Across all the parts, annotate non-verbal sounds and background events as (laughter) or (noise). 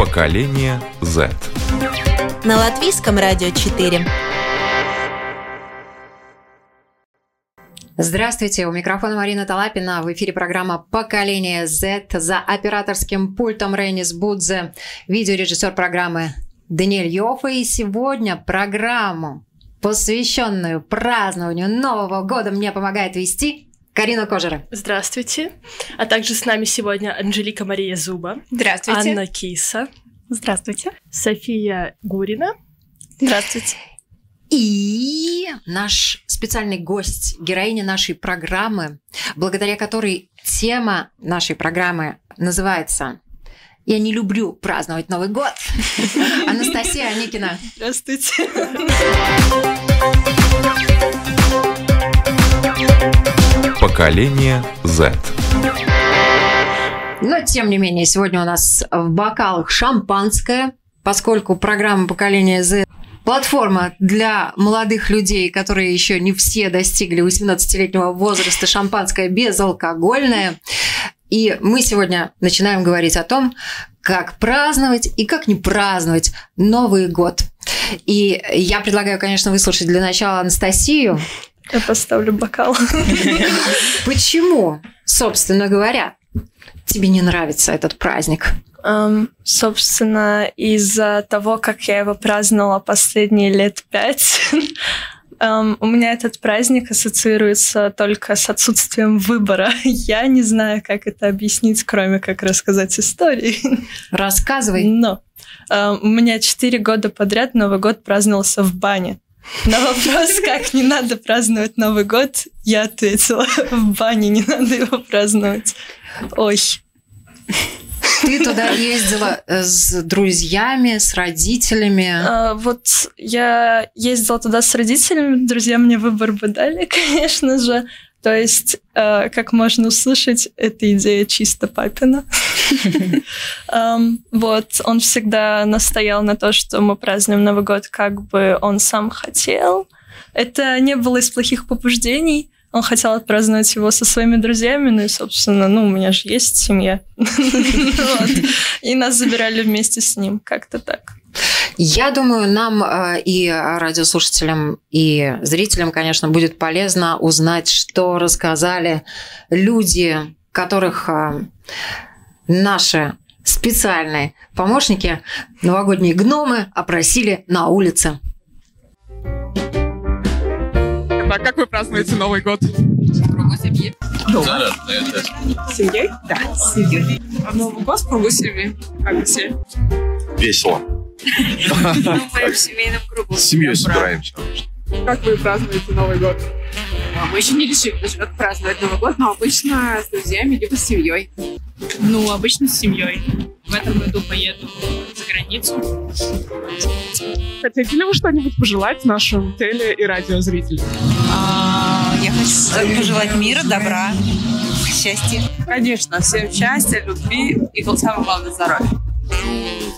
Поколение Z. На латвийском радио 4. Здравствуйте, у микрофона Марина Талапина. В эфире программа «Поколение Z» за операторским пультом Рейнис Будзе, видеорежиссер программы Даниэль Йофа. И сегодня программу, посвященную празднованию Нового года, мне помогает вести Карина Кожера. Здравствуйте. А также с нами сегодня Анжелика Мария Зуба. Здравствуйте. Анна Киса. Здравствуйте. София Гурина. Здравствуйте. И наш специальный гость, героиня нашей программы, благодаря которой тема нашей программы называется «Я не люблю праздновать Новый год». (laughs) Анастасия Аникина. Здравствуйте. (laughs) Поколение Z. Но, тем не менее, сегодня у нас в бокалах шампанское, поскольку программа «Поколение Z» платформа для молодых людей, которые еще не все достигли 18-летнего возраста, шампанское безалкогольное. И мы сегодня начинаем говорить о том, как праздновать и как не праздновать Новый год. И я предлагаю, конечно, выслушать для начала Анастасию. Я поставлю бокал. (laughs) Почему, собственно говоря, тебе не нравится этот праздник? Um, собственно, из-за того, как я его праздновала последние лет пять, um, (laughs) у меня этот праздник ассоциируется только с отсутствием выбора. (laughs) Я не знаю, как это объяснить, кроме как рассказать истории. Рассказывай. Но um, у меня четыре года подряд Новый год праздновался в бане. На вопрос, как не надо праздновать Новый год, я ответила, в бане не надо его праздновать. Ой. Ты туда ездила с друзьями, с родителями? А, вот я ездила туда с родителями, друзья мне выбор бы дали, (laughs) конечно же. То есть, э, как можно услышать, эта идея чисто папина. (laughs) вот, он всегда настоял на то, что мы празднуем Новый год, как бы он сам хотел. Это не было из плохих побуждений. Он хотел отпраздновать его со своими друзьями, ну и, собственно, ну, у меня же есть семья. (laughs) И нас забирали вместе с ним, как-то так. Я думаю, нам э, и радиослушателям, и зрителям, конечно, будет полезно узнать, что рассказали люди, которых э, наши специальные помощники, новогодние гномы, опросили на улице. Так, как вы празднуете Новый год? В кругу семьи. Дома. С семьей? Да, с семьей. А Новый год в кругу семьи. Как все? Весело. (laughs) Мы в семейном кругу. С семьей собираемся. Как вы празднуете Новый год? Мы еще не решили даже, как праздновать Новый год, но обычно с друзьями либо с семьей. Ну, обычно с семьей. В этом году поеду за границу. Хотите ли вы что-нибудь пожелать нашим теле- и радиозрителям? А, я хочу пожелать мира, добра, счастья. Конечно, всем счастья, любви и, самое главное, здоровья.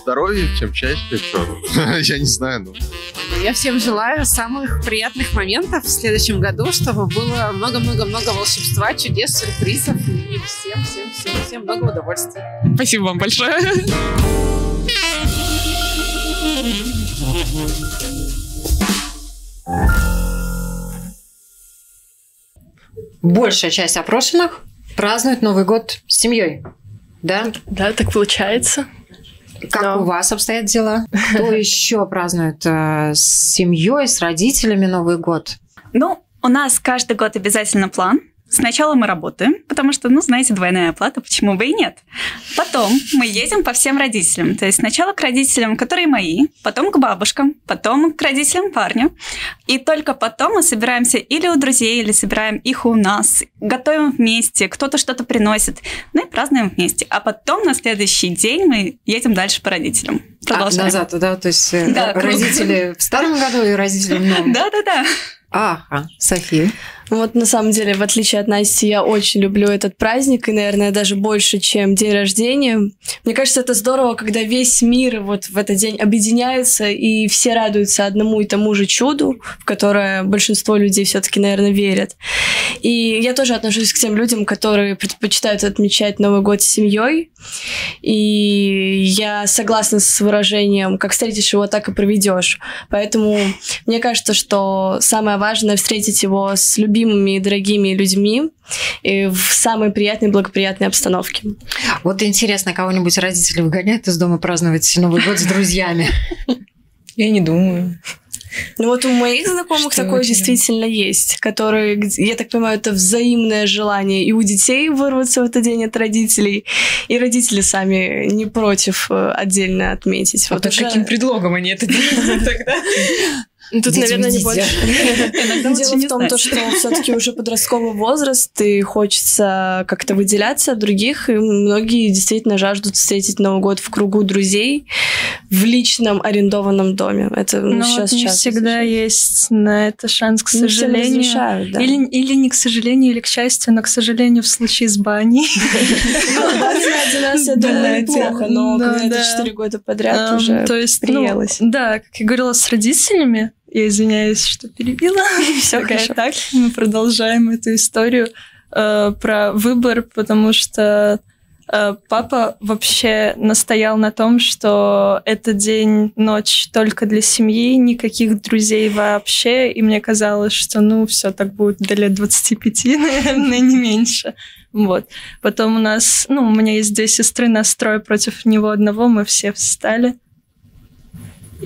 Здоровья, чем счастья, что? (laughs) Я не знаю, ну. Я всем желаю самых приятных моментов в следующем году, чтобы было много-много-много волшебства, чудес, сюрпризов и всем, всем, всем, всем много удовольствия. Спасибо вам большое. Большая часть опрошенных празднует Новый год с семьей. Да? Да, так получается. Как Да. у вас обстоят дела? Кто (laughs) еще празднует э, с семьей, с родителями Новый год? Ну, у нас каждый год обязательно план. Сначала мы работаем, потому что, ну, знаете, двойная оплата, почему бы и нет. Потом мы едем по всем родителям. То есть сначала к родителям, которые мои, потом к бабушкам, потом к родителям парня. И только потом мы собираемся или у друзей, или собираем их у нас, готовим вместе, кто-то что-то приносит, ну и празднуем вместе. А потом на следующий день мы едем дальше по родителям. Продолжаем. А, назад, да? То есть э, да, родители в старом году и родители в новом? Да-да-да. Ага, София. Вот на самом деле, в отличие от Насти, я очень люблю этот праздник, и, наверное, даже больше, чем день рождения. Мне кажется, это здорово, когда весь мир вот в этот день объединяется, и все радуются одному и тому же чуду, в которое большинство людей все-таки, наверное, верят. И я тоже отношусь к тем людям, которые предпочитают отмечать Новый год с семьей. И я согласна с выражением, как встретишь его, так и проведешь. Поэтому мне кажется, что самое важное встретить его с любимым любимыми и дорогими людьми и в самой приятной, благоприятной обстановке. Вот интересно, кого-нибудь родители выгоняют из дома праздновать Новый год с друзьями? Я не думаю. Ну вот у моих знакомых что такое действительно есть, которые, я так понимаю, это взаимное желание и у детей вырваться в этот день от родителей, и родители сами не против э, отдельно отметить. А вот под уже... каким предлогом они это делают (laughs) тогда? Ну, тут, наверное, не больше. (laughs) Дело в том, то, что все-таки уже подростковый возраст, и хочется как-то выделяться от других, и многие действительно жаждут встретить Новый год в кругу друзей в личном арендованном доме. Это ну, сейчас вот не всегда есть на это шанс, к сожалению. да. или, или не к сожалению, или к счастью, но, к сожалению, в случае с баней. (laughs) Ну, я думаю, плохо, но когда это четыре года подряд уже приелось. Да, как я говорила, с родителями я извиняюсь, что перебила. (laughs) Все хорошо. Так, мы продолжаем эту историю э, про выбор, потому что э, папа вообще настоял на том, что это день, ночь только для семьи, никаких друзей вообще. И мне казалось, что ну все так будет до лет 25, наверное, не меньше. Вот. Потом у нас, ну, у меня есть две сестры, настрой против него одного, мы все встали.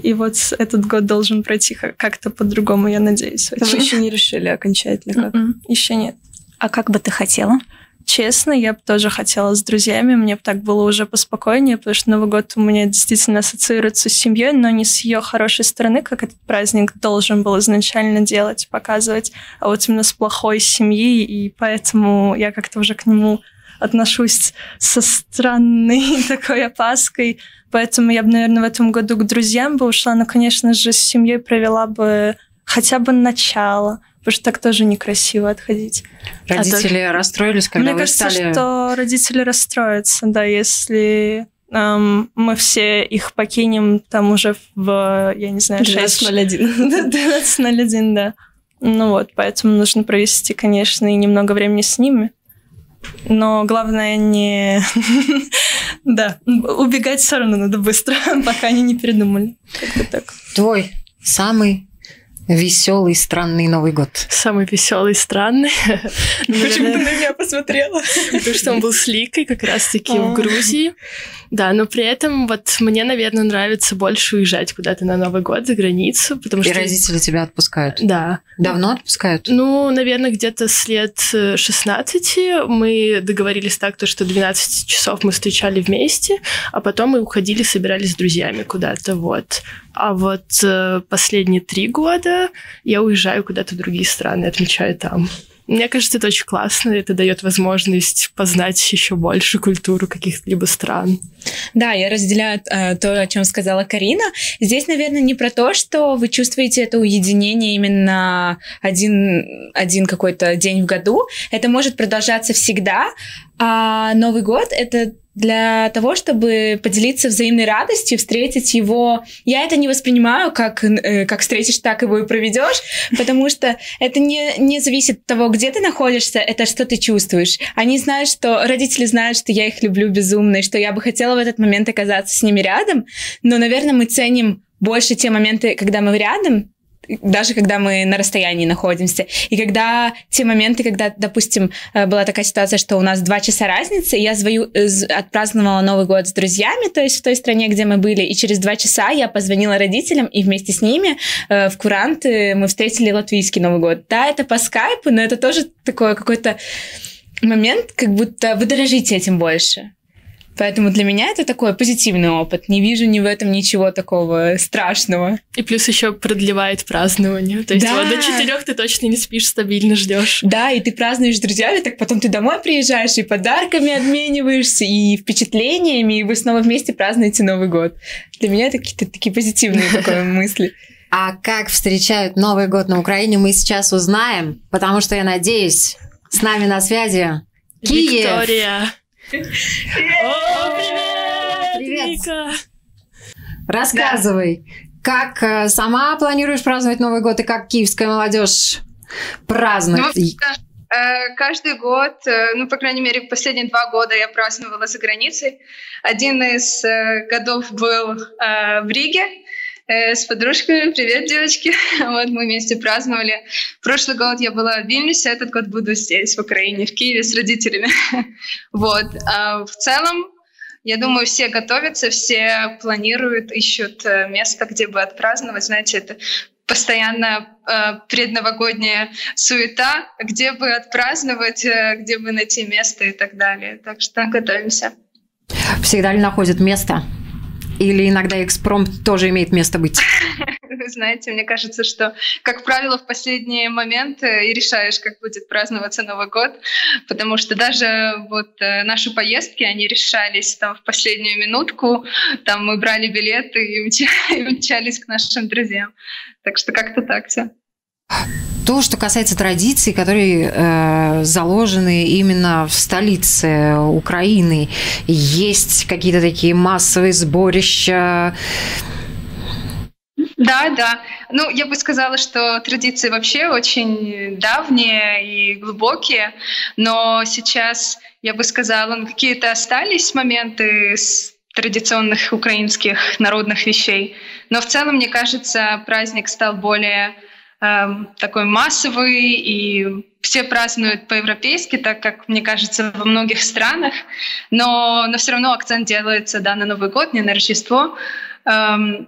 И вот этот год должен пройти как-то по-другому, я надеюсь. Очень. Вы еще не решили окончательно как? М-м, еще нет. А как бы ты хотела? Честно, я бы тоже хотела с друзьями, мне бы так было уже поспокойнее, потому что Новый год у меня действительно ассоциируется с семьей, но не с ее хорошей стороны, как этот праздник должен был изначально делать, показывать, а вот именно с плохой семьи, и поэтому я как-то уже к нему отношусь со странной (laughs) такой опаской, поэтому я бы, наверное, в этом году к друзьям бы ушла, но, конечно же, с семьей провела бы хотя бы начало, потому что так тоже некрасиво отходить. Родители а расстроились, когда Мне вы кажется, стали... что родители расстроятся, да, если эм, мы все их покинем там уже в, я не знаю, 12.01. 12.01, (laughs) да. Ну вот, поэтому нужно провести, конечно, и немного времени с ними. Но главное не... (laughs) да, убегать все равно надо быстро, (laughs) пока они не передумали. Как-то. Твой самый Веселый, странный Новый год. Самый веселый, странный. (laughs) Почему ты на меня посмотрела? Потому что он был с Ликой как раз-таки в а. Грузии. Да, но при этом вот мне, наверное, нравится больше уезжать куда-то на Новый год за границу, потому что... И родители тебя отпускают? Да. Давно отпускают? Ну, наверное, где-то с лет 16 мы договорились так, то, что 12 часов мы встречали вместе, а потом мы уходили, собирались с друзьями куда-то, вот. А вот э, последние три года я уезжаю куда-то в другие страны, отмечаю там. Мне кажется, это очень классно, это дает возможность познать еще больше культуру каких-либо стран. Да, я разделяю э, то, о чем сказала Карина. Здесь, наверное, не про то, что вы чувствуете это уединение именно один, один какой-то день в году. Это может продолжаться всегда. А Новый год — это для того, чтобы поделиться взаимной радостью, встретить его. Я это не воспринимаю как, э, как встретишь, так его и проведешь, потому что это не, не зависит от того, где ты находишься, это что ты чувствуешь. Они знают, что родители знают, что я их люблю безумно, и что я бы хотела в этот момент оказаться с ними рядом, но, наверное, мы ценим больше те моменты, когда мы рядом, даже когда мы на расстоянии находимся. И когда те моменты, когда, допустим, э, была такая ситуация, что у нас два часа разницы, я звою, э, отпраздновала Новый год с друзьями, то есть в той стране, где мы были, и через два часа я позвонила родителям, и вместе с ними э, в Куранты мы встретили латвийский Новый год. Да, это по скайпу, но это тоже такой какой-то момент, как будто вы дорожите этим больше. Поэтому для меня это такой позитивный опыт. Не вижу ни в этом ничего такого страшного. И плюс еще продлевает празднование. То есть да. вот до четырех ты точно не спишь, стабильно ждешь. Да, и ты празднуешь с друзьями, так потом ты домой приезжаешь и подарками обмениваешься, и впечатлениями, и вы снова вместе празднуете Новый год. Для меня это какие-то такие позитивные такие (laughs) мысли. А как встречают Новый год на Украине, мы сейчас узнаем, потому что я надеюсь, с нами на связи Киев. Виктория. Привет! Привет! Рассказывай, как э, сама планируешь праздновать Новый год и как киевская молодежь празднует? Ну, э, Каждый год, э, ну, по крайней мере, последние два года я праздновала за границей. Один из годов был в Риге, э, с подружками. Привет, девочки! (laughs) Вот мы вместе праздновали. Прошлый год я была в Вильнюсе, этот год буду здесь, в Украине, в Киеве с родителями. (laughs) Вот. А в целом, я думаю, все готовятся, все планируют, ищут э, место, где бы отпраздновать. Знаете, это постоянно э, предновогодняя суета, где бы отпраздновать, э, где бы найти место и так далее. Так что готовимся. Всегда ли находят место? Или иногда экспромт тоже имеет место быть? Знаете, мне кажется, что, как правило, в последние моменты и решаешь, как будет праздноваться Новый год, потому что даже вот э, наши поездки, они решались там в последнюю минутку, там мы брали билеты и (laughs) мчались к нашим друзьям. Так что как-то так все. То, что касается традиций, которые э, заложены именно в столице Украины, есть какие-то такие массовые сборища. Да, да. Ну, я бы сказала, что традиции вообще очень давние и глубокие, но сейчас, я бы сказала, ну, какие-то остались моменты с традиционных украинских народных вещей. Но в целом, мне кажется, праздник стал более такой массовый, и все празднуют по-европейски, так как, мне кажется, во многих странах, но, но все равно акцент делается да, на Новый год, не на Рождество. Эм,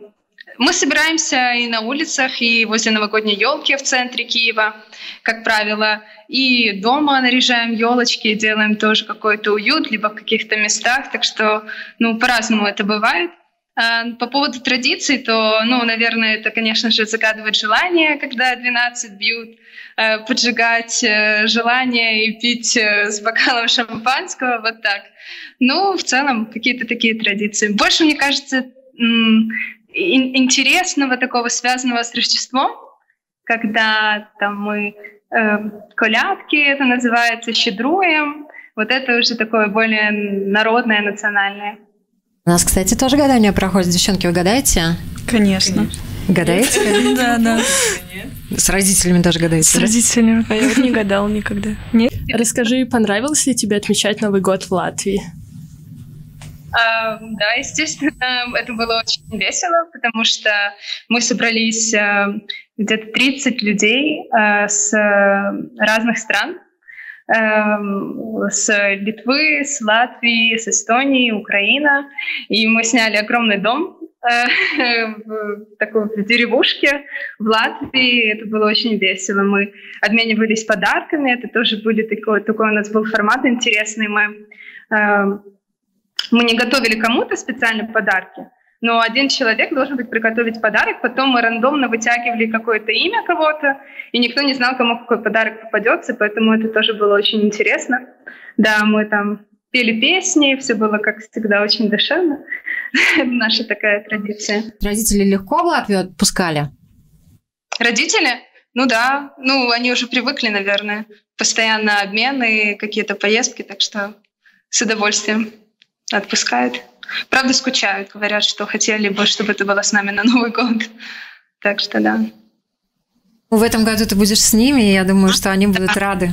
мы собираемся и на улицах, и возле новогодней елки в центре Киева, как правило, и дома наряжаем елочки, делаем тоже какой-то уют, либо в каких-то местах, так что, ну, по-разному это бывает. А, по поводу традиций, то, ну, наверное, это, конечно же, загадывать желание, когда 12 бьют, э, поджигать э, желание и пить э, с бокалом шампанского, вот так. Ну, в целом, какие-то такие традиции. Больше, мне кажется, интересного такого, связанного с Рождеством, когда там мы э, колядки, это называется, щедруем, вот это уже такое более народное, национальное. У нас, кстати, тоже гадание проходит. Девчонки, вы гадаете? Конечно. Гадаете? (laughs) Да, да. С родителями тоже гадаете? С родителями. А я вот не гадал никогда. Нет? Расскажи, понравилось ли тебе отмечать Новый год в Латвии? Uh, да, естественно, это было очень весело, потому что мы собрались uh, где-то 30 людей uh, с разных стран. С Литвы, с Латвии, с Эстонии, Украина. И мы сняли огромный дом э, (laughs) в такой деревушке в Латвии. Это было очень весело. Мы обменивались подарками. Это тоже были такой, такой у нас был формат интересный. Мы, эм, мы не готовили кому-то специально подарки, но один человек должен быть приготовить подарок, потом мы рандомно вытягивали какое-то имя кого-то, и никто не знал, кому какой подарок попадется, поэтому это тоже было очень интересно. Да, мы там пели песни, все было, как всегда, очень душевно. (laughs) Наша такая традиция. Родители легко в Латвию отпускали? Родители? Ну да, ну они уже привыкли, наверное. Постоянно обмены, какие-то поездки, так что с удовольствием отпускают. Правда, скучают, говорят, что хотели бы, чтобы ты была с нами на Новый год. Так что да. В этом году ты будешь с ними, и я думаю, что они будут рады.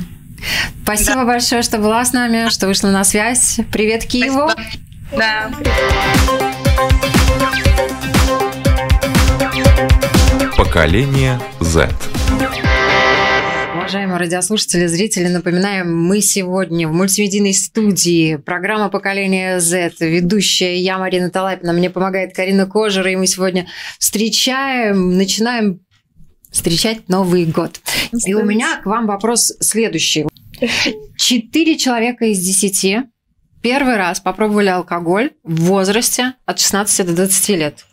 Спасибо да. большое, что была с нами, что вышла на связь. Привет Киеву. Спасибо. Да. Поколение Z. Уважаемые радиослушатели, зрители, напоминаем, мы сегодня в мультимедийной студии программа «Поколение Z», ведущая я, Марина Талапина, мне помогает Карина Кожера, и мы сегодня встречаем, начинаем встречать Новый год. И у меня к вам вопрос следующий. Четыре человека из десяти первый раз попробовали алкоголь в возрасте от 16 до 20 лет.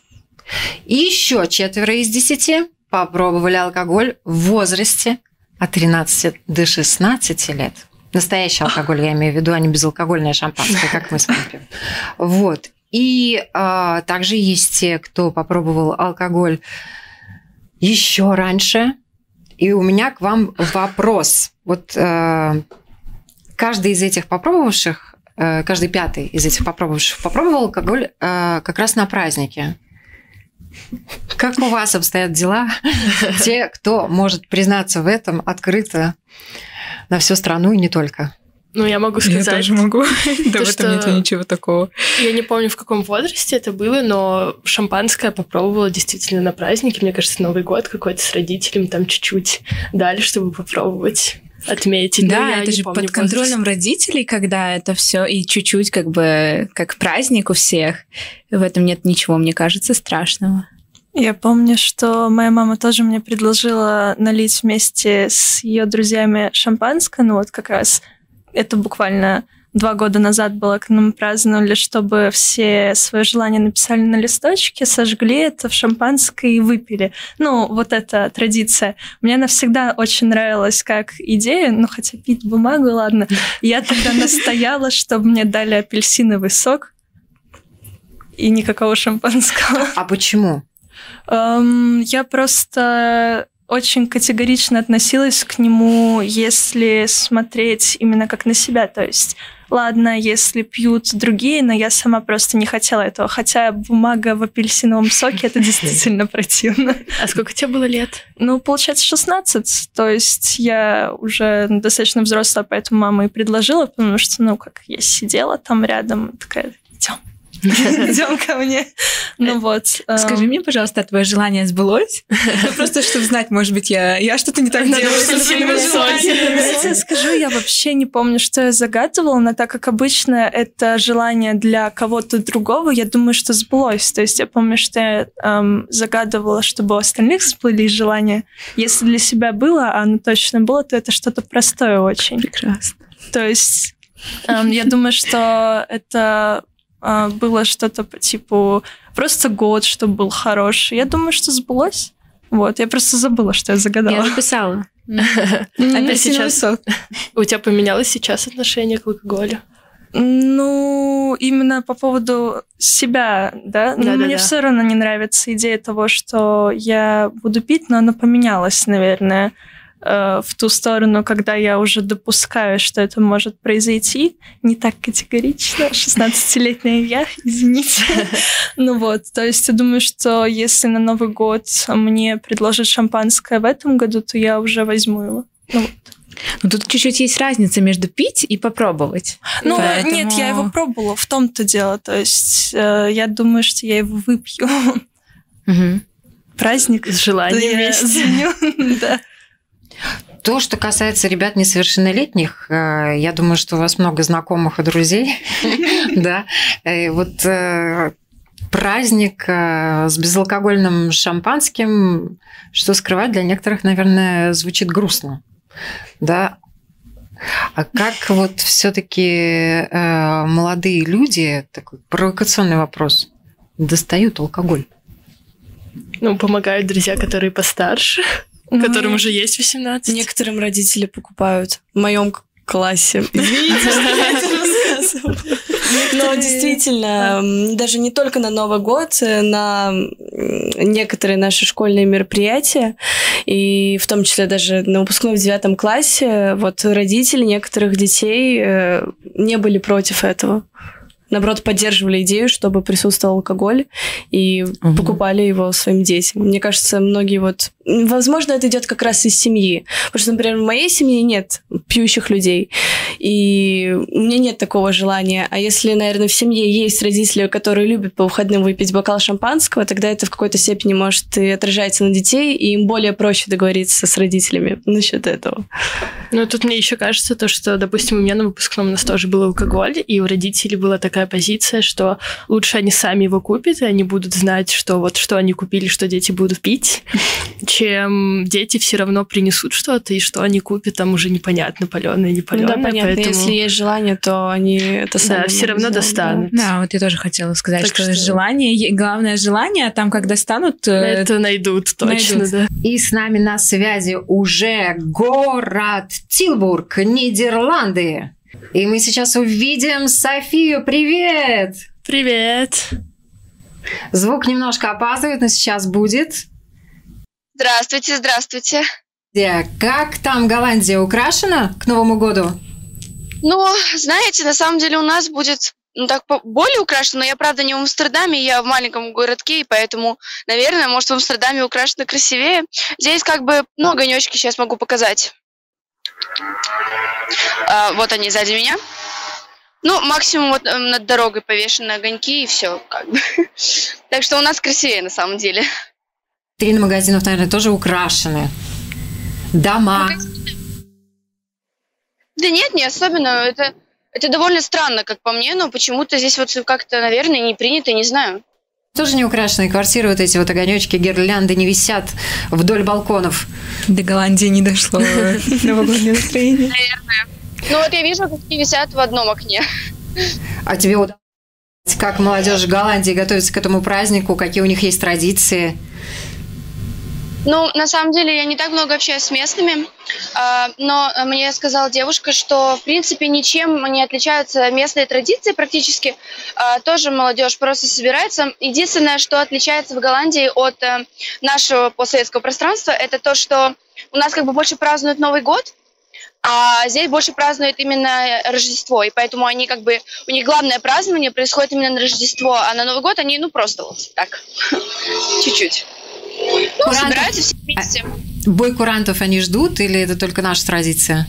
И еще четверо из десяти попробовали алкоголь в возрасте от 13 до 16 лет. Настоящий алкоголь, я имею в виду, а не безалкогольное шампанское, как мы с вами пьем. (laughs) Вот. И а, также есть те, кто попробовал алкоголь еще раньше. И у меня к вам вопрос. Вот а, каждый из этих попробовавших, а, каждый пятый из этих попробовавших попробовал алкоголь а, как раз на празднике. Как у вас обстоят дела? Те, кто может признаться в этом открыто на всю страну и не только. Ну, я могу сказать. Я тоже могу. (laughs) Да в этом нет ничего такого. Я не помню, в каком возрасте это было, но шампанское попробовала действительно на празднике. Мне кажется, Новый год какой-то с родителями там чуть-чуть дали, чтобы попробовать отметить. Да, это же под контролем возраст. родителей, когда это все и чуть-чуть как бы как праздник у всех. В этом нет ничего, мне кажется, страшного. Я помню, что моя мама тоже мне предложила налить вместе с ее друзьями шампанское, ну вот как раз это буквально два года назад было, когда мы праздновали, чтобы все свои желания написали на листочке, сожгли это в шампанское и выпили. Ну, вот эта традиция. Мне она всегда очень нравилась как идея, ну, хотя пить бумагу, ладно. Я тогда настояла, чтобы мне дали апельсиновый сок и никакого шампанского. А почему? Um, я просто очень категорично относилась к нему, если смотреть именно как на себя. То есть, ладно, если пьют другие, но я сама просто не хотела этого. Хотя бумага в апельсиновом соке это (laughs) действительно противно. А сколько тебе было лет? Ну, получается, 16. То есть я уже достаточно взрослая, поэтому мама и предложила, потому что, ну, как я сидела там рядом, такая, идем (laughs) идем ко мне. Ну вот. Скажи мне, пожалуйста, твое желание сбылось? Ну, (laughs) просто, чтобы знать, может быть, я, я что-то не так делаю. Скажу, я вообще не помню, что я загадывала, но так как обычно это желание для кого-то другого, я думаю, что сбылось. То есть я помню, что я эм, загадывала, чтобы у остальных сплылись желания. Если для себя было, а оно точно было, то это что-то простое очень. Прекрасно. То есть эм, я думаю, что это а, было что-то по типу просто год, чтобы был хороший. Я думаю, что сбылось. Вот, я просто забыла, что я загадала. Я записала. Опять сейчас у тебя поменялось сейчас отношение к алкоголю? Ну, именно по поводу себя, да? да Мне да, все равно не нравится идея того, что я буду пить, но она поменялась, наверное. Э, в ту сторону, когда я уже допускаю, что это может произойти, не так категорично. (laughs) 16-летняя я, извините. (laughs) Ну вот, то есть я думаю, что если на Новый год мне предложат шампанское в этом году, то я уже возьму его. Ну вот. Ну, тут чуть-чуть есть разница между пить и попробовать. Ну, Поэтому... нет, я его пробовала, в том-то дело. То есть э, я думаю, что я его выпью. Угу. Праздник. С желанием вместе. (laughs) Да. То, что касается ребят несовершеннолетних, э, я думаю, что у вас много знакомых и друзей. (laughs) Да. Э, вот э, праздник с безалкогольным шампанским, что скрывать, для некоторых, наверное, звучит грустно. Да, а как вот все-таки молодые люди, такой провокационный вопрос, достают алкоголь? Ну, помогают друзья, которые постарше которым уже есть 18. Некоторым родители покупают. В моем классе. (laughs) Извините. Но действительно, даже не только на Новый год, э, на некоторые наши школьные мероприятия, и в том числе даже на выпускном в девятом классе, вот родители некоторых детей э, не были против этого наоборот, поддерживали идею, чтобы присутствовал алкоголь и угу. покупали его своим детям. Мне кажется, многие вот возможно, это идет как раз из семьи. Потому что, например, в моей семье нет пьющих людей, и у меня нет такого желания. А если, наверное, в семье есть родители, которые любят по выходным выпить бокал шампанского, тогда это в какой-то степени может и отражается на детей, и им более проще договориться с родителями насчет этого. Ну, тут мне еще кажется то, что, допустим, у меня на выпускном у нас тоже был алкоголь, и у родителей была такая позиция, что лучше они сами его купят, и они будут знать, что вот что они купили, что дети будут пить, чем дети все равно принесут что-то, и что они купят, там уже непонятно, паленое, не паленое. Ну да, понятно, поэтому... если есть желание, то они это сами Да, все равно достанут. Да, вот я тоже хотела сказать, Так что, что- желание, главное желание, а там, как достанут... э, Это найдут, точно, найдут. да. И с нами на связи уже город Тилбург, Нидерланды. И мы сейчас увидим Софию. Привет! Привет! Звук немножко опаздывает, но сейчас будет. Здравствуйте, здравствуйте. Как там Голландия украшена к Новому году? Ну, знаете, на самом деле у нас будет ну, так более украшено, но я, правда, не в Амстердаме, я в маленьком городке, и поэтому, наверное, может, в Амстердаме украшено красивее. Здесь как бы, ну, огонечки сейчас могу показать. А, вот они сзади меня. Ну, максимум вот эм, над дорогой повешены огоньки, и все, как бы. (laughs) Так что у нас красивее, на самом деле. Витрины магазинов, наверное, тоже украшены. Дома. Да нет, не особенно. Это, это довольно странно, как по мне, но почему-то здесь вот как-то, наверное, не принято, не знаю. Тоже не украшенные квартиры, вот эти вот огонечки, гирлянды не висят вдоль балконов. До Голландии не дошло (laughs) новогоднее настроение. Наверное. Ну вот я вижу, как они висят в одном окне. А тебе удалось, как молодежь Голландии готовится к этому празднику, какие у них есть традиции? Ну, на самом деле, я не так много общаюсь с местными, а, но мне сказала девушка, что, в принципе, ничем не отличаются местные традиции практически. А, Тоже молодежь просто собирается. Единственное, что отличается в Голландии от э, нашего постсоветского пространства, это то, что у нас как бы больше празднуют Новый год, а здесь больше празднуют именно Рождество, и поэтому они как бы, у них главное празднование происходит именно на Рождество, а на Новый год они, ну, просто вот так, (laughs) чуть-чуть. Ну, собираются все вместе. Бой курантов они ждут или это только наша традиция?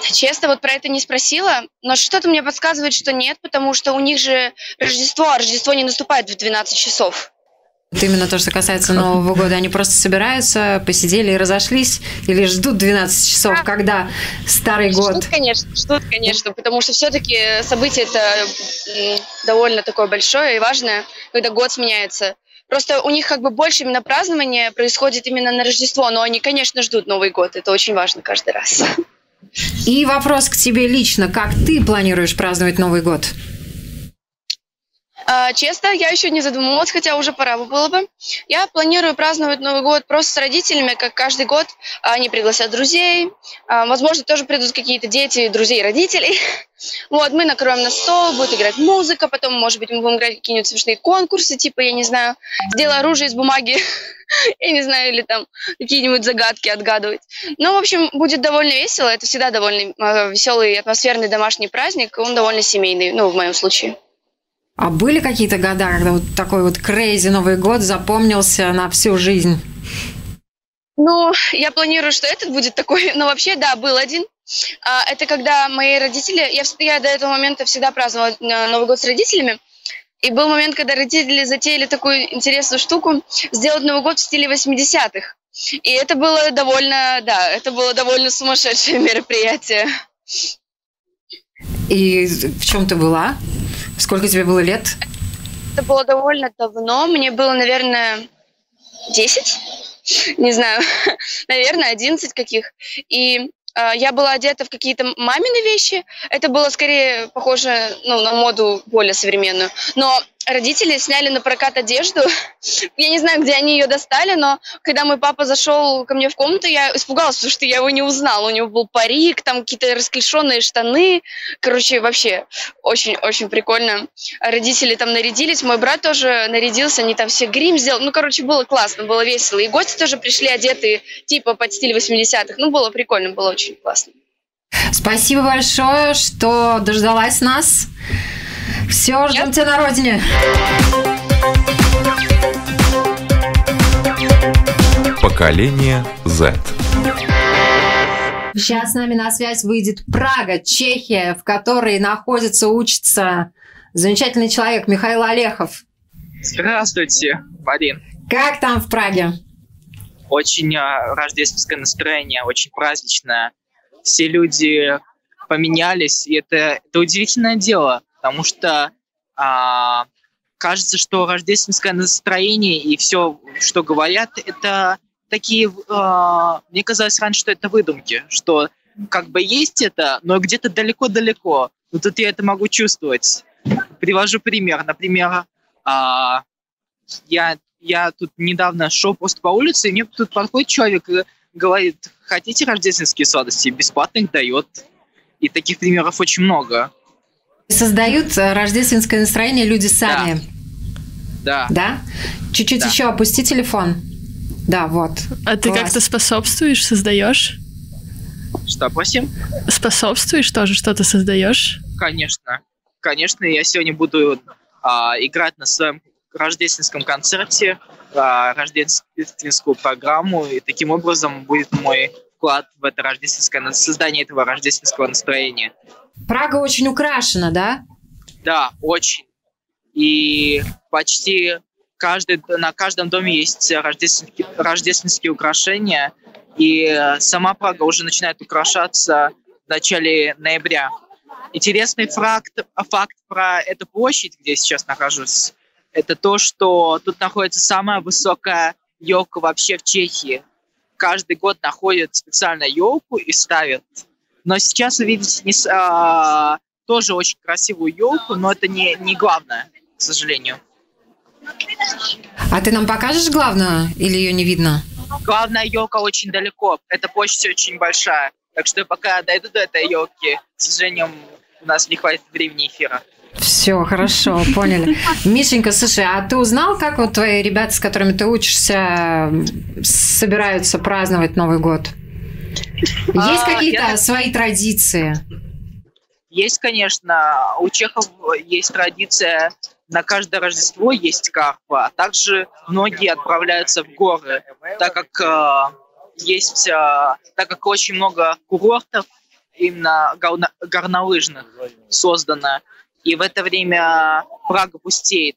Честно, вот про это не спросила, но что-то мне подсказывает, что нет, потому что у них же Рождество, а Рождество не наступает в 12 часов. Вот именно то, что касается Нового года. Они просто собираются, посидели и разошлись или ждут 12 часов, когда Старый год. Ждут, конечно, ждут, конечно, потому что все-таки событие это довольно такое большое и важное, когда год сменяется. Просто у них как бы больше именно празднования происходит именно на Рождество, но они, конечно, ждут Новый год, это очень важно каждый раз. И вопрос к тебе лично. Как ты планируешь праздновать Новый год? А, Честно, я еще не задумывалась, хотя уже пора бы было бы. Я планирую праздновать Новый год просто с родителями, как каждый год. Они пригласят друзей. А, Возможно, тоже придут какие-то дети, друзей, родителей. (laughs) Вот, мы накроем на стол, будет играть музыка, потом, может быть, мы будем играть какие-нибудь смешные конкурсы, типа, я не знаю, сделай оружие из бумаги, (laughs) я не знаю, или там какие-нибудь загадки отгадывать. Ну, в общем, будет довольно весело. Это всегда довольно веселый, атмосферный домашний праздник. Он довольно семейный, ну, в моем случае. А были какие-то года, когда вот такой вот крейзи Новый год запомнился на всю жизнь? Ну, я планирую, что этот будет такой. (laughs) Но вообще, да, был один. А, Это когда мои родители... Я, я до этого момента всегда праздновала э, Новый год с родителями. И был момент, когда родители затеяли такую интересную штуку, сделать Новый год в стиле 80-х. И это было довольно, да, это было довольно сумасшедшее мероприятие. И в чем ты была? Сколько тебе было лет? Это было довольно давно. Мне было, наверное, 10. Не знаю. (laughs) наверное, 11 каких. И э, я была одета в какие-то мамины вещи. Это было скорее похоже ну, на моду более современную. Но родители сняли на прокат одежду. (laughs) Я не знаю, где они ее достали, но когда мой папа зашел ко мне в комнату, я испугалась, потому что я его не узнала. У него был парик, там какие-то расклешенные штаны. Короче, вообще очень-очень прикольно. Родители там нарядились, мой брат тоже нарядился, они там все грим сделали. Ну, короче, было классно, было весело. И гости тоже пришли одетые типа под стиль 80-х. Ну, было прикольно, было очень классно. Спасибо большое, что дождалась нас. Все, ждем тебя на родине. Поколение Z. Сейчас с нами на связь выйдет Прага, Чехия, в которой находится, учится замечательный человек Михаил Олехов. Здравствуйте, Марин. Как там в Праге? Очень а, рождественское настроение, очень праздничное. Все люди поменялись, и это, это удивительное дело, потому что а, кажется, что рождественское настроение и все, что говорят, это такие... А, мне казалось раньше, что это выдумки, что как бы есть это, но где-то далеко-далеко. Но тут я это могу чувствовать. Привожу пример. Например, а, я, я тут недавно шел просто по улице, и мне тут подходит человек и говорит, хотите рождественские сладости? Бесплатно их дает. И таких примеров очень много. Создают э, рождественское настроение люди сами. Да. Да? Чуть-чуть Да. еще опусти телефон. Да, вот. А ты как-то способствуешь, создаешь? Что, просим? Способствуешь тоже, что-то создаешь? Конечно. Конечно, я сегодня буду а, играть на своем рождественском концерте, а, рождественскую программу, и таким образом будет мой вклад в это рождественское, создание этого рождественского настроения. Прага очень украшена, да? Да, очень. И почти каждый, на каждом доме есть рождественские, рождественские украшения, и сама Прага уже начинает украшаться в начале ноября. Интересный факт, факт про эту площадь, где я сейчас нахожусь, это то, что тут находится самая высокая елка вообще в Чехии. Каждый год находят специально елку и ставят. Но сейчас вы видите не, а, тоже очень красивую елку, но это не, не главное, к сожалению. А ты нам покажешь главную или ее не видно? Главная елка очень далеко, эта площадь очень большая. Так что пока я дойду до этой елки, к сожалению, у нас не хватит времени эфира. Все, хорошо, поняли. Мишенька, слушай, а ты узнал, как вот твои ребята, с которыми ты учишься, собираются праздновать Новый год? Есть А, какие-то свои традиции? Есть, конечно, у чехов есть традиция на каждое Рождество есть карпа, а также многие отправляются в горы, так как э, есть, э, так как очень много курортов именно горно- горнолыжных создано, и в это время Прага пустеет.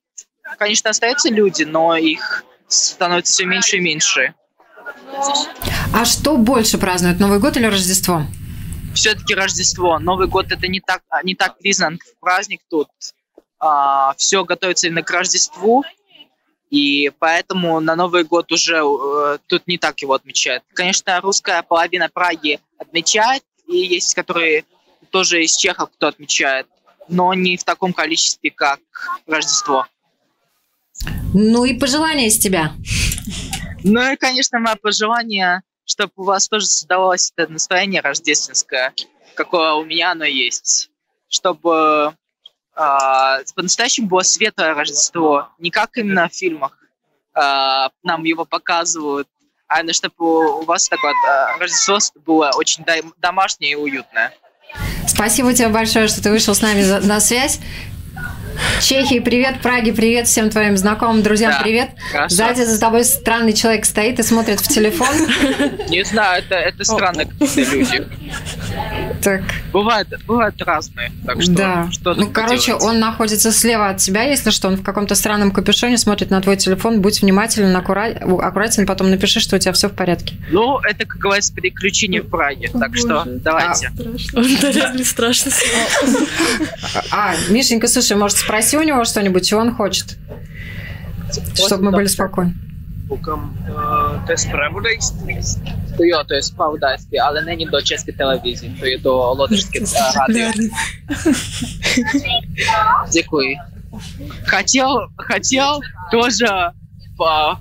Конечно, остаются люди, но их становится все меньше и меньше. А что больше празднуют, Новый год или Рождество? все-таки Рождество. Новый год это не так, не так признан праздник тут. все готовится именно к Рождеству, и поэтому на Новый год уже э, тут не так его отмечают. Конечно, русская половина Праги отмечает, и есть, которые тоже из чехов, кто отмечает, но не в таком количестве, как Рождество. Ну и пожелания из тебя. Ну и, конечно, мое пожелание, чтобы у вас тоже создавалось это настроение рождественское, какое у меня оно есть. Чтобы а, по-настоящему было светлое Рождество, не как именно в фильмах а, нам его показывают, а именно чтобы у вас такое а, Рождество было очень дом- домашнее и уютное. Спасибо тебе большое, что ты вышел с нами на связь. Чехии, привет, Праге, привет, всем твоим знакомым, друзьям, Да, привет. хорошо. Сзади за тобой странный человек стоит и смотрит в телефон. Не знаю, это, это странно какие-то люди. Так. Бывают, бывают разные, так что да. что ну, короче, поделать? он находится слева от тебя, если что, он в каком-то странном капюшоне смотрит на твой телефон. Будь внимателен, аккура- аккуратен, потом напиши, что у тебя все в порядке. Ну, это, как говорится, приключение в Праге, так что давайте. Да, (laughs) реально страшно. А, Мишенька, слушай, может, спроси у него что-нибудь, чего он хочет? Чтобы мы были spokojni. Звуком, е, to jest spravodajství? To jo, to je spravodajství, ale není do české televize, to je do лодочské э, радио. Děkuji. Хотел, хотел тоже по-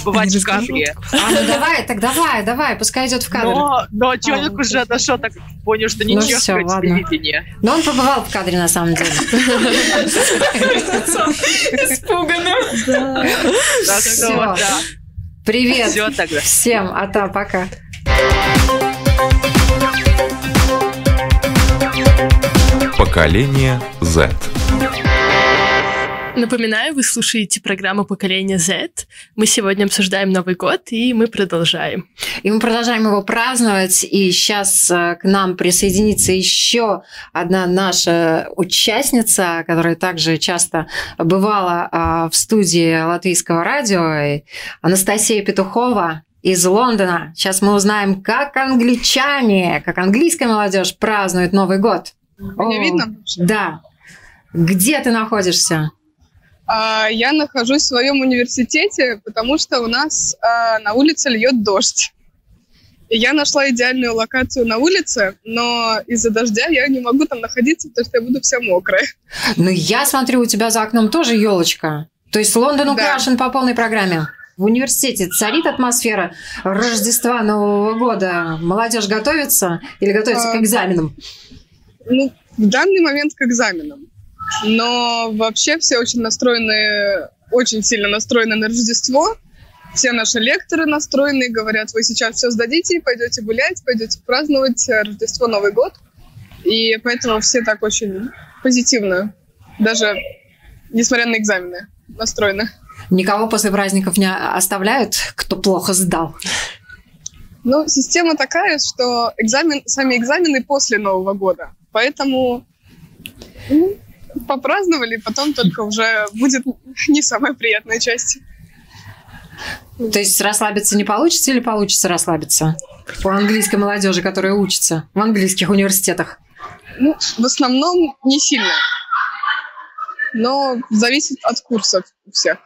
побывать в кадре. А, ну давай, так давай, давай, пускай идет в кадр. Но, но человек уже отошел, так понял, что не Ну чешское ладно. телевидение. Но он побывал в кадре на самом деле. Испуганно. Да. Привет. Всё тогда. Всем, а та, пока. Поколение Z. Напоминаю, вы слушаете программу «Поколение Z». Мы сегодня обсуждаем Новый год, и мы продолжаем. И мы продолжаем его праздновать. И сейчас э, к нам присоединится еще одна наша участница, которая также часто бывала а, в студии Латвийского радио, Анастасия Петухова из Лондона. Сейчас мы узнаем, как англичане, как английская молодежь празднует Новый год. Меня О, видно? Да. Где ты находишься? А, Я нахожусь в своем университете, потому что у нас а, на улице льет дождь. И я нашла идеальную локацию на улице, но из-за дождя я не могу там находиться, потому что я буду вся мокрая. Ну, я смотрю, у тебя за окном тоже елочка. То есть Лондон украшен по полной программе. В университете царит атмосфера Рождества, Нового года. Молодежь готовится или готовится к А, экзаменам? Ну, в данный момент к экзаменам. Но вообще все очень настроены, очень сильно настроены на Рождество. Все наши лекторы настроены, говорят, вы сейчас все сдадите, пойдете гулять, пойдете праздновать э, Рождество, Новый год. И поэтому все так очень позитивно, даже несмотря на экзамены, настроены. Никого после праздников не оставляют, кто плохо сдал? Ну, система такая, что экзамен, сами экзамены после Нового года. Поэтому ну, попраздновали, потом только уже будет не самая приятная часть. То есть расслабиться не получится или получится расслабиться? У английской молодежи, которая учится в английских университетах. Ну, в основном не сильно. Но зависит от курсов у всех.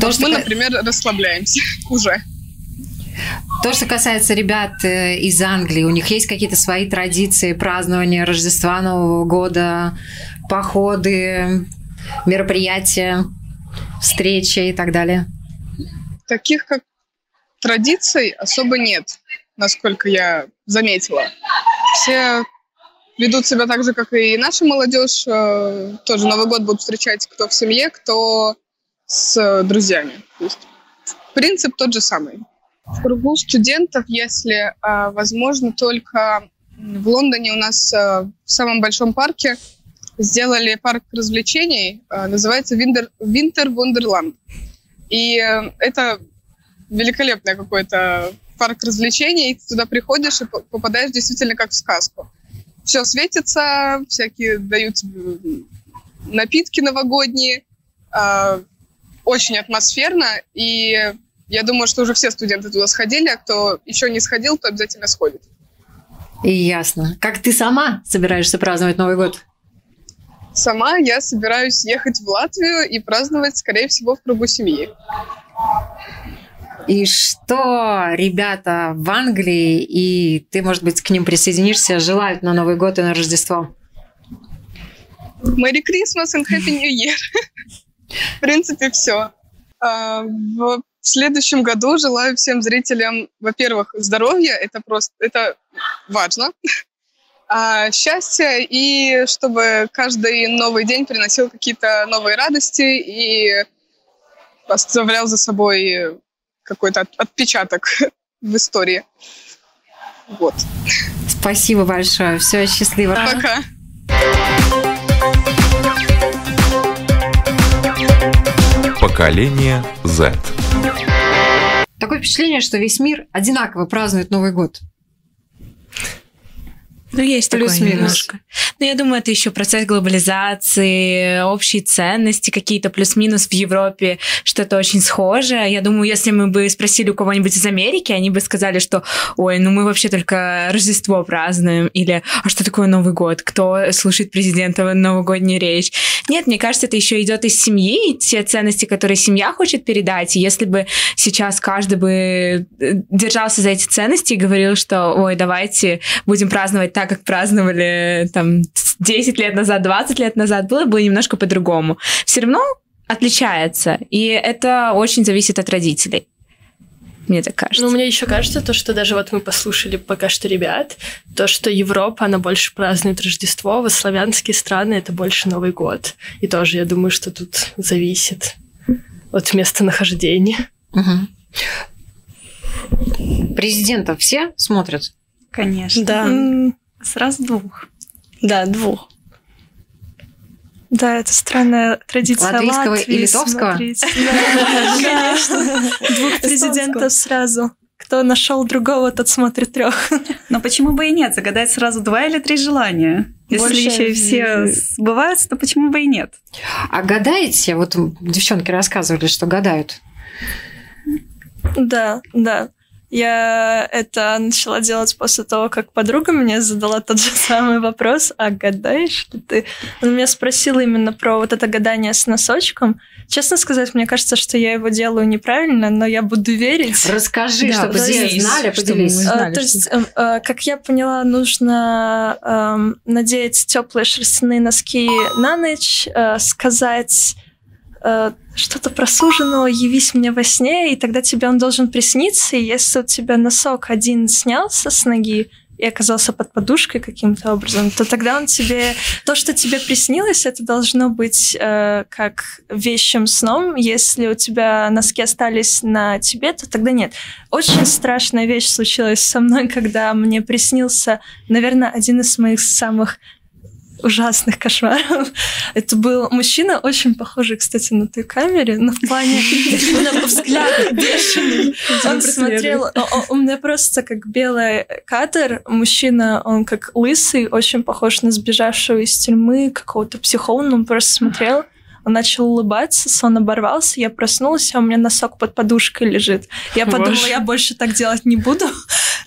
То, что мы, например, расслабляемся (laughs) уже. То, что касается ребят э, из Англии, у них есть какие-то свои традиции празднования Рождества, Нового года, походы, мероприятия, встречи и так далее? Таких как традиций особо нет, насколько я заметила. Все ведут себя так же, как и наша молодежь. Э, Тоже Новый год будут встречать кто в семье, кто с друзьями. То есть принцип тот же самый. В кругу студентов, если э, возможно, только в Лондоне у нас э, в самом большом парке сделали парк развлечений, э, называется Winter, Winter Wonderland. И э, это великолепный какой-то парк развлечений. Ты туда приходишь и по- попадаешь действительно как в сказку. Все светится, всякие дают напитки новогодние. а, Очень атмосферно. И я думаю, что уже все студенты туда сходили, а кто еще не сходил, то обязательно сходит. И ясно. Как ты сама собираешься праздновать Новый год? Сама я собираюсь ехать в Латвию и праздновать, скорее всего, в кругу семьи. И что ребята в Англии, и ты, может быть, к ним присоединишься, желают на Новый год и на Рождество? Merry Christmas and Happy New Year. В принципе, все. В следующем году желаю всем зрителям, во-первых, здоровья, это просто, это важно, а, счастья, и чтобы каждый новый день приносил какие-то новые радости и оставлял за собой какой-то от- отпечаток (laughs) в истории. Вот. Спасибо большое. Все, счастливо. Пока. Поколение Z. Такое впечатление, что весь мир одинаково празднует Новый год. Ну, есть Плюс-минус. немножко. Но я думаю, это еще процесс глобализации, общие ценности какие-то, плюс-минус в Европе что-то очень схожее. Я думаю, если мы бы спросили у кого-нибудь из Америки, они бы сказали, что ой, ну мы вообще только Рождество празднуем, или а что такое Новый год? Кто слушает президента новогоднюю речь? Нет, мне кажется, это еще идет из семьи, те ценности, которые семья хочет передать. И если бы сейчас каждый бы э, держался за эти ценности и говорил, что ой, давайте будем праздновать так, как праздновали там 10 лет назад, 20 лет назад, было бы немножко по-другому. Все равно отличается, и это очень зависит от родителей. Мне так кажется. Ну, мне еще кажется, то, что даже вот мы послушали пока что ребят, то, что Европа, она больше празднует Рождество, вот славянские страны это больше Новый год. И тоже, я думаю, что тут зависит от местонахождения. Президентов все смотрят? Конечно. Да. Сразу двух. Да, двух. Да, это странная традиция Латвийского Латвии. и литовского? (laughs) конечно. Двух президентов сразу. Кто нашел другого, тот смотрит трех. Но почему бы и нет? Загадать сразу два или три желания. Если Больше еще и все сбываются, то почему бы и нет? А гадаете? Вот девчонки рассказывали, что гадают. Да, да. Я это начала делать после того, как подруга мне задала тот же самый вопрос, а гадаешь ли ты? Она меня спросила именно про вот это гадание с носочком. Честно сказать, мне кажется, что я его делаю неправильно, но я буду верить. Расскажи, Да, чтобы то все знали, чтобы мы поделись. знали, А, То есть, э, как я поняла, нужно эм, надеть теплые шерстяные носки на ночь, э, сказать что-то про суженого, явись мне во сне, и тогда тебе он должен присниться, и если у тебя носок один снялся с ноги, и оказался под подушкой каким-то образом, то тогда он тебе... То, что тебе приснилось, это должно быть э, как вещим сном. Если у тебя носки остались на тебе, то тогда нет. Очень страшная вещь случилась со мной, (laughs) когда мне приснился, наверное, один из моих самых ужасных кошмаров. (laughs) Это был мужчина, очень похожий, кстати, на той камере, но в плане (laughs) именно взгляд бешеный. (laughs) Он смотрел... У меня просто как белый кадр. Мужчина, он как лысый, очень похож на сбежавшего из тюрьмы какого-то психолога. Он просто смотрел, он начал улыбаться, сон оборвался, я проснулась, а у меня носок под подушкой лежит. Я подумала, я больше так делать не буду.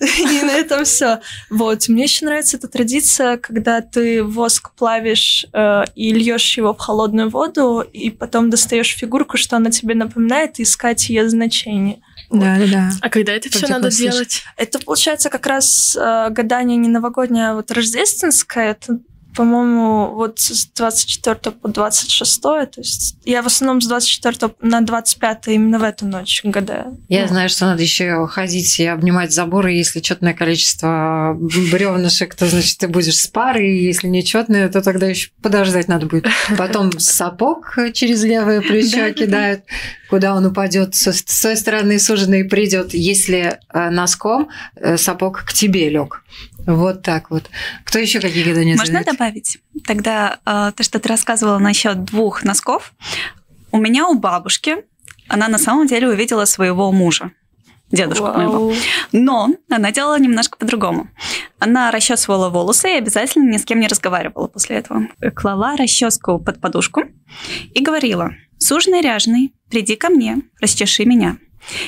(laughs) И на этом все. Вот. Мне еще нравится эта традиция, когда ты воск плавишь э, и льешь его в холодную воду, и потом достаешь фигурку, что она тебе напоминает, и искать ее значение. Да, да, да. А когда это все надо делать? Это получается как раз э, гадание не новогоднее, а вот рождественское. Это, по-моему, вот с 24 по 26. То есть я в основном с 24 на 25 именно в эту ночь гадаю. Я знаю, что надо еще ходить и обнимать заборы. Если четное количество бревнышек, то значит ты будешь с парой. Если нечетное, то тогда еще подождать надо будет. Потом сапог через левое плечо кидают, куда он упадет. С с той стороны суженый придет. Если э, носком, э, сапог к тебе лег. Вот так вот. Кто еще какие гадания Можно знает? добавить? Тогда э, то, что ты рассказывала насчет двух носков. У меня у бабушки она на самом деле увидела своего мужа, дедушку Вау. моего. Но она делала немножко по-другому. Она расчесывала волосы и обязательно ни с кем не разговаривала после этого. Клала расческу под подушку и говорила, суженый ряженый, приди ко мне, расчеши меня.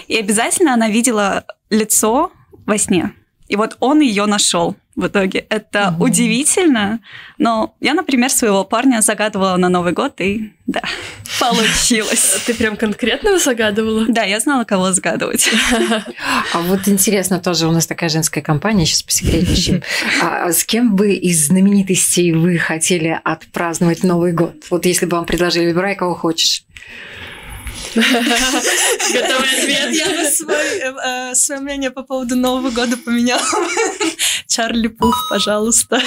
И обязательно она видела лицо во сне. И вот он ее нашел в итоге. Это удивительно. Но я, например, своего парня загадывала на Новый год, и да, (laughs) получилось. Ты прям конкретно загадывала? Да, я знала, кого загадывать. (laughs) А вот интересно, тоже у нас такая женская компания, сейчас посекретничаем. (laughs) А с кем бы из знаменитостей вы хотели отпраздновать Новый год? Вот если бы вам предложили, выбирай, кого хочешь. (laughs) Готовый ответ. Я бы э, э, свое мнение по поводу Нового года поменяла. (laughs) Чарли Пуф, пожалуйста.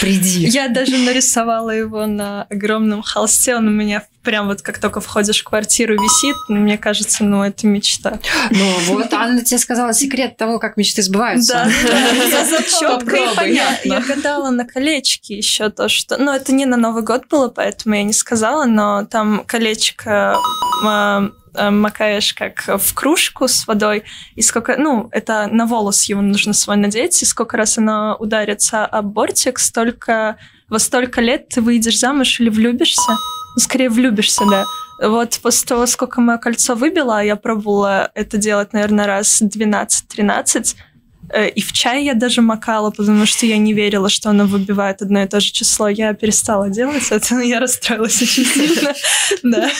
Приди. Я даже нарисовала его на огромном холсте. Он у меня прям вот как только входишь в квартиру висит. Мне кажется, ну это мечта. Ну вот Анна тебе сказала секрет того, как мечты сбываются. Да, (laughs) за зачеткой Попробуй. я, гадала на колечке еще то, что... Ну, это не на Новый год было, поэтому я не сказала, но там колечко м, э, макаешь как в кружку с водой, и сколько... Ну, это на волос его нужно свой надеть, и сколько раз оно ударится об бортик, столько... Во столько лет ты выйдешь замуж или влюбишься. Ну, скорее влюбишься, да. Вот после того, сколько мое кольцо выбило, я пробовала это делать, наверное, раз 12-13, Э, И в чай я даже макала, потому что я не верила, что оно выбивает одно и то же число. Я перестала делать это, но я расстроилась очень сильно. (laughs) Да.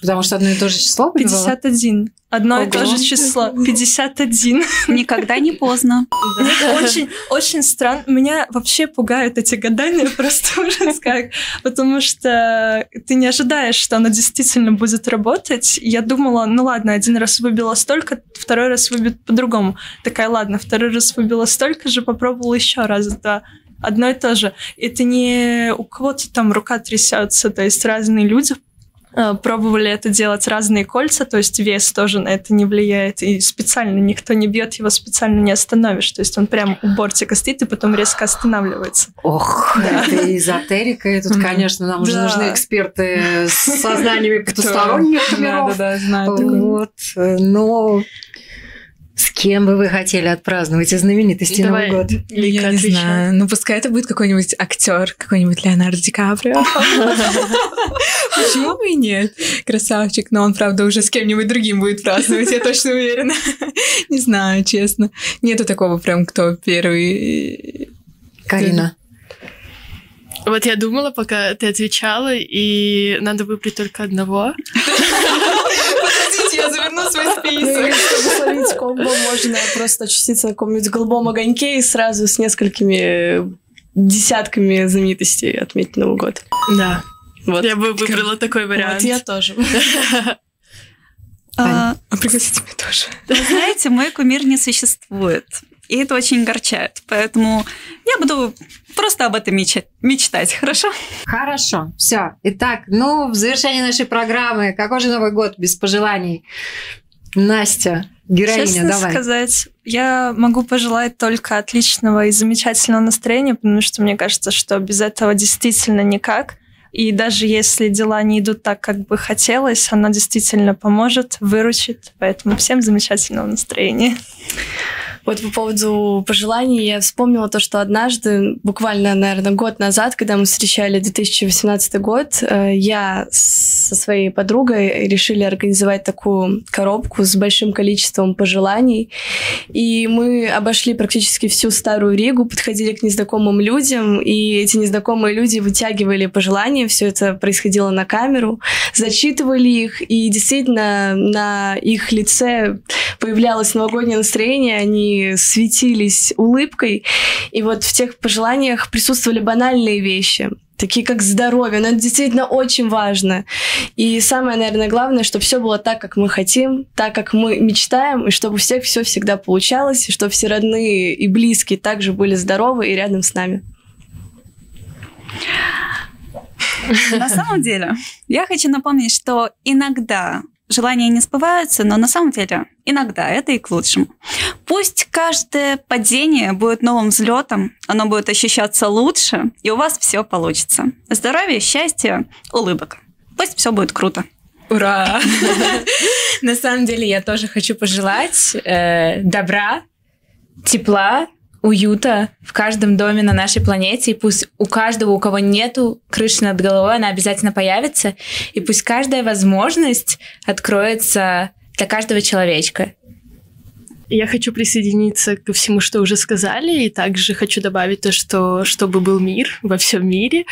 Потому что одно и то же число выбивало? 51. Одно и то Ого. же число. (laughs) 51. Никогда не поздно. (laughs) Это очень, очень странно. Меня вообще пугают эти гадания, (laughs) просто ужас как. Потому что ты не ожидаешь, что оно действительно будет работать. Я думала, ну ладно, один раз выбила столько, второй раз выбит по-другому. Такая, ладно, второй раз выбила столько же, попробовала еще раз, да. Одно и то же. Это не у кого-то там рука трясется, то есть разные люди пробовали это делать разные кольца, то есть вес тоже на это не влияет, и специально никто не бьет, его специально не остановишь, то есть он прям у бортика стоит и потом резко останавливается. Ох, да. это эзотерика, и тут, конечно, нам уже Да. нужны эксперты с (laughs) сознаниями потусторонних миров. Да-да-да, знаю. Вот, э, но кем бы вы хотели отпраздновать из знаменитостей Давай, Новый год? Я не знаю. Ну, пускай это будет какой-нибудь актер, какой-нибудь Леонардо Ди Каприо. (laughs) Почему бы и нет? Красавчик. Но он, правда, уже с кем-нибудь другим будет праздновать, я точно уверена. (laughs) Не знаю, честно. Нету такого прям, кто первый. Карина. Вот я думала, пока ты отвечала, и надо выбрать только одного. (laughs) Подождите, я заверну свой и чтобы словить комбо, можно просто очутиться на каком-нибудь голубом огоньке и сразу с несколькими десятками знаменитостей отметить Новый год. Да. Вот. Я бы выбрала такой вариант. Вот я тоже. (laughs) А, пригласите меня тоже. Вы знаете, мой кумир не существует. И это очень огорчает. Поэтому я буду просто об этом мечтать, мечтать хорошо? Хорошо, все. Итак, ну, в завершении нашей программы, какой же Новый год без пожеланий? Настя, героиня, Честно давай. сказать, я могу пожелать только отличного и замечательного настроения, потому что мне кажется, что без этого действительно никак. И даже если дела не идут так, как бы хотелось, она действительно поможет, выручит. Поэтому всем замечательного настроения. Вот по поводу пожеланий я вспомнила то, что однажды, буквально, наверное, год назад, когда мы встречали 2018 год, э, я со своей подругой решили организовать такую коробку с большим количеством пожеланий. И мы обошли практически всю Старую Ригу, подходили к незнакомым людям, и эти незнакомые люди вытягивали пожелания. Все это происходило на камеру, зачитывали их, и действительно на их лице появлялось новогоднее настроение, они светились улыбкой. И вот в тех пожеланиях присутствовали банальные вещи, такие как здоровье, но это действительно очень важно. И самое, наверное, главное, чтобы все было так, как мы хотим, так, как мы мечтаем, и чтобы у всех все всегда получалось, и чтобы все родные и близкие также были здоровы и рядом с нами. На самом деле, я хочу напомнить, что иногда желания не сбываются, но на самом деле иногда это и к лучшему. Пусть каждое падение будет новым взлетом, оно будет ощущаться лучше, и у вас все получится. Здоровья, счастья, улыбок. Пусть все будет круто. Ура! На самом деле я тоже хочу пожелать э, добра, тепла, уюта в каждом доме на нашей планете. И пусть у каждого, у кого нету крыши над головой, она обязательно появится. И пусть каждая возможность откроется для каждого человечка. Я хочу присоединиться ко всему, что уже сказали, и также хочу добавить то, что чтобы был мир во всем мире,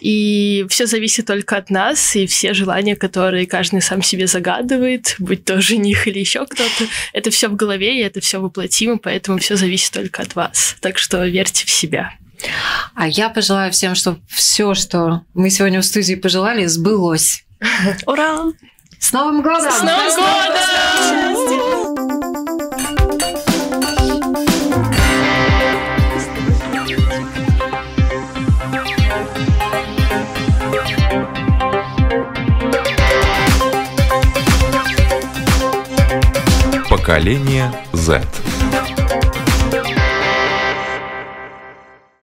и все зависит только от нас, и все желания, которые каждый сам себе загадывает, будь то жених или еще кто-то, это все в голове, и это все воплотимо, поэтому все зависит только от вас. Так что верьте в себя. А я пожелаю всем, чтобы все, что мы сегодня в студии пожелали, сбылось. Ура! С Новым годом! С Новым годом! Поколение Z.